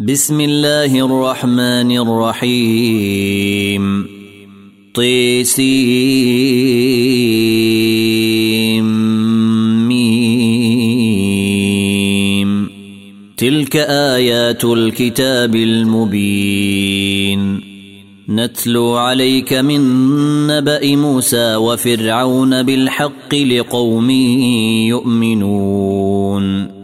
بسم الله الرحمن الرحيم. طيسيم تلك آيات الكتاب المبين. نتلو عليك من نبأ موسى وفرعون بالحق لقوم يؤمنون.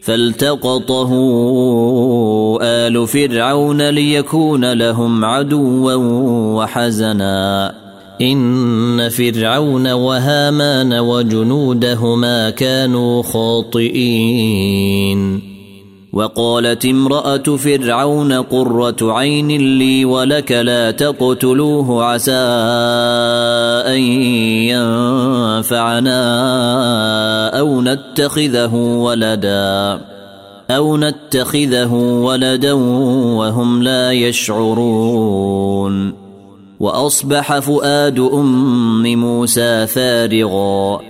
فالتقطه آل فرعون ليكون لهم عدوا وحزنا. إن فرعون وهامان وجنودهما كانوا خاطئين. وقالت امرأة فرعون قرة عين لي ولك لا تقتلوه عسى أن ينفعنا أو نتخذه ولدا أو نتخذه ولدا وهم لا يشعرون. وأصبح فؤاد أم موسى فارغا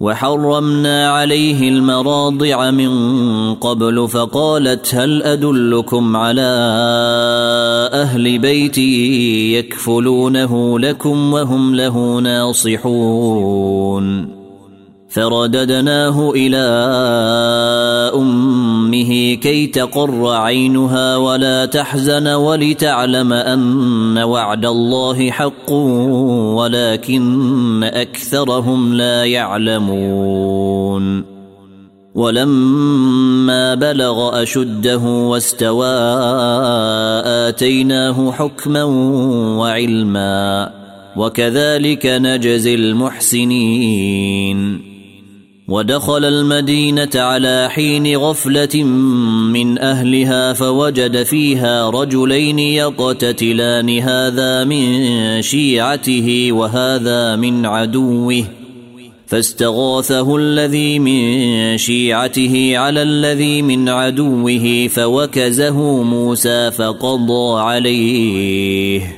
وحرمنا عليه المراضع من قبل فقالت هل أدلكم على أهل بيت يكفلونه لكم وهم له ناصحون فرددناه إلى أمه كي تقر عينها ولا تحزن ولتعلم أن وعد الله حق ولكن أكثرهم لا يعلمون. ولما بلغ أشده واستوى آتيناه حكما وعلما وكذلك نجزي المحسنين. ودخل المدينة على حين غفلة من أهلها فوجد فيها رجلين يقتتلان هذا من شيعته وهذا من عدوه. فاستغاثه الذي من شيعته على الذي من عدوه فوكزه موسى فقضى عليه.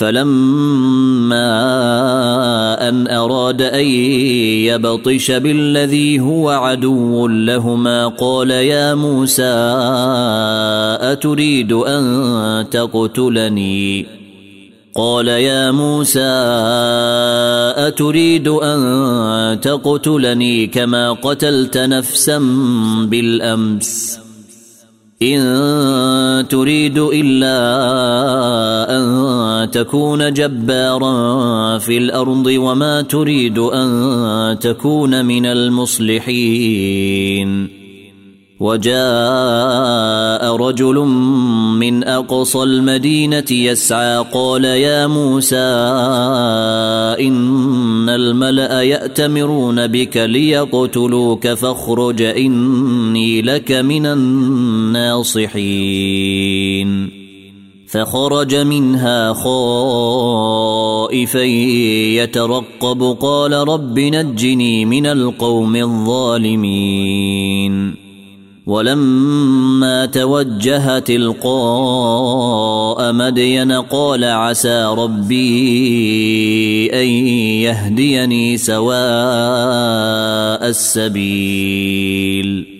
فلما أن أراد أن يبطش بالذي هو عدو لهما قال يا موسى أتريد أن تقتلني؟ قال يا موسى أتريد أن تقتلني كما قتلت نفسا بالأمس. إن تريد إلا أن تكون جبارا في الأرض وما تريد أن تكون من المصلحين. وجاء رجل من أقصى المدينة يسعى قال يا موسى إن الملأ يأتمرون بك ليقتلوك فاخرج إني لك من الناصحين. فخرج منها خائفا يترقب قال رب نجني من القوم الظالمين. ولما توجه تلقاء مدين قال عسى ربي أن يهديني سواء السبيل.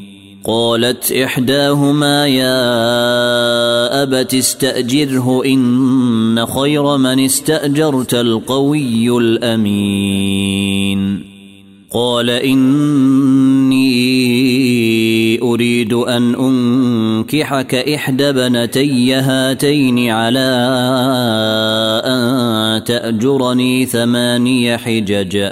قالت إحداهما يا أبت استأجره إن خير من استأجرت القوي الأمين. قال إني أريد أن أنكحك إحدى بنتي هاتين على أن تأجرني ثماني حجج.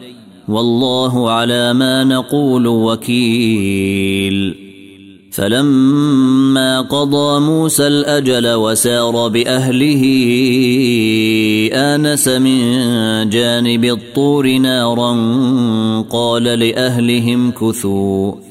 والله على ما نقول وكيل. فلما قضى موسى الأجل وسار بأهله آنس من جانب الطور نارا قال لأهلهم كثوا.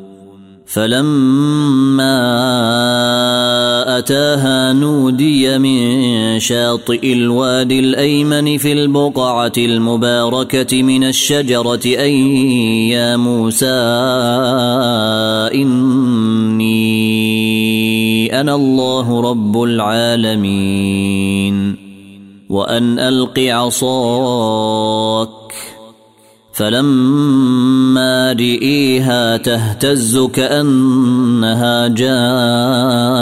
فلما أتاها نودي من شاطئ الوادي الأيمن في البقعة المباركة من الشجرة أي يا موسى إني أنا الله رب العالمين. وأن ألق عصاك فلما رئيها تهتز كأنها جان.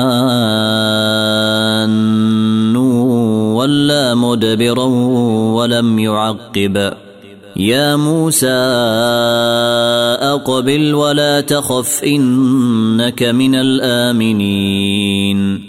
ولا مدبرا ولم يعقب. يا موسى أقبل ولا تخف إنك من الآمنين.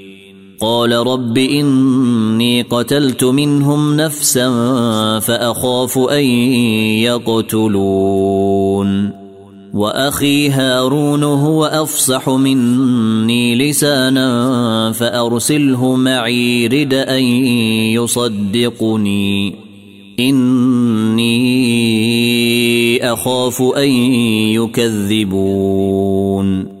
قال رب إني قتلت منهم نفسا فأخاف أن يقتلون. وأخي هارون هو أفصح مني لسانا فأرسله معي رد أن يصدقني. إني أخاف أن يكذبون.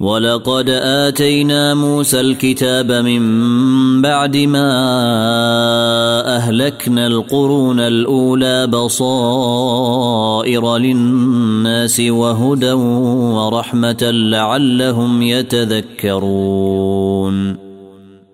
ولقد آتينا موسى الكتاب من بعد ما أهلكنا القرون الأولى بصائر للناس وهدى ورحمة لعلهم يتذكرون.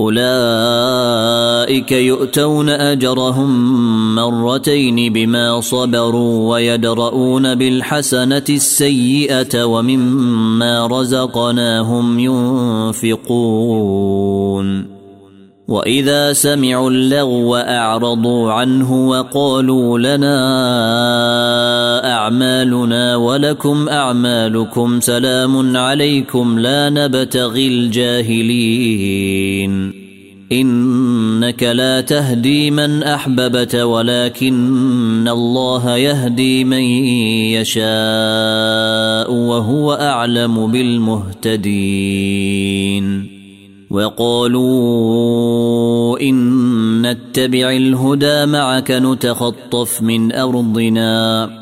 أولئك يؤتون أجرهم مرتين بما صبروا ويدرؤون بالحسنة السيئة ومما رزقناهم ينفقون. وإذا سمعوا اللغو أعرضوا عنه وقالوا لنا أعمالنا ولكم أعمالكم سلام عليكم لا نبتغي الجاهلين. إنك لا تهدي من أحببت ولكن الله يهدي من يشاء وهو أعلم بالمهتدين. وقالوا إن نتبع الهدى معك نتخطف من أرضنا.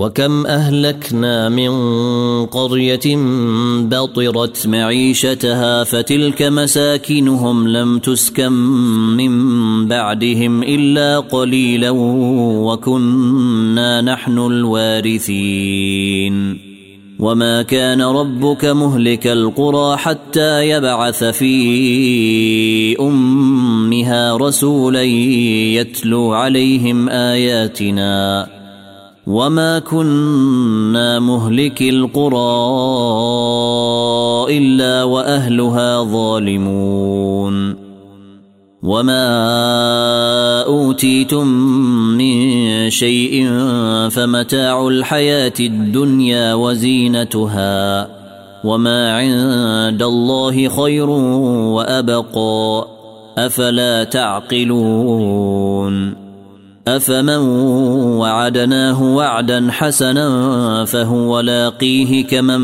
وكم أهلكنا من قرية بطرت معيشتها فتلك مساكنهم لم تسكن من بعدهم إلا قليلا وكنا نحن الوارثين. وما كان ربك مهلك القرى حتى يبعث في أمها رسولا يتلو عليهم آياتنا. وما كنا مهلك القرى الا واهلها ظالمون وما اوتيتم من شيء فمتاع الحياة الدنيا وزينتها وما عند الله خير وابقى افلا تعقلون أفمن وعدناه وعدا حسنا فهو لاقيه كمن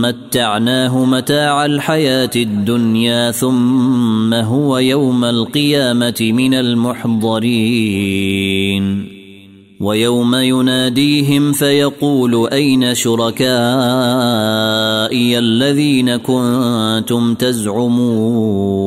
متعناه متاع الحياة الدنيا ثم هو يوم القيامة من المحضرين. ويوم يناديهم فيقول أين شركائي الذين كنتم تزعمون؟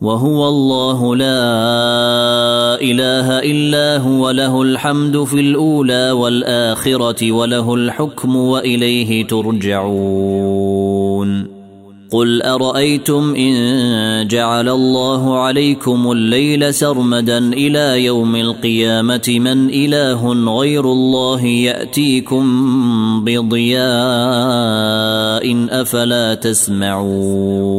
وهو الله لا إله إلا هو له الحمد في الأولى والآخرة وله الحكم وإليه ترجعون. قل أرأيتم إن جعل الله عليكم الليل سرمدا إلى يوم القيامة من إله غير الله يأتيكم بضياء أفلا تسمعون.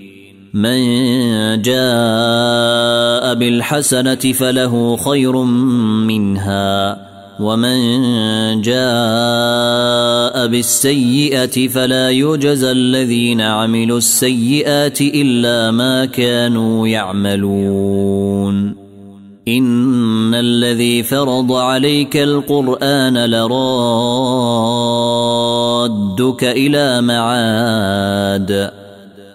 من جاء بالحسنة فله خير منها ومن جاء بالسيئة فلا يجزى الذين عملوا السيئات إلا ما كانوا يعملون. إن الذي فرض عليك القرآن لرادك إلى معاد.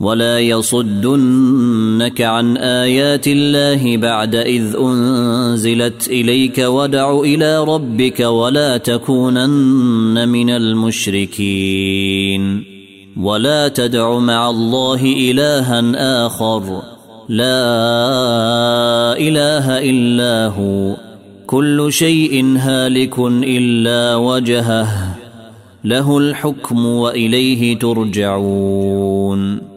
ولا يصدنك عن آيات الله بعد إذ أنزلت إليك ودع إلى ربك ولا تكونن من المشركين. ولا تدع مع الله إلها آخر. لا إله إلا هو. كل شيء هالك إلا وجهه. له الحكم وإليه ترجعون.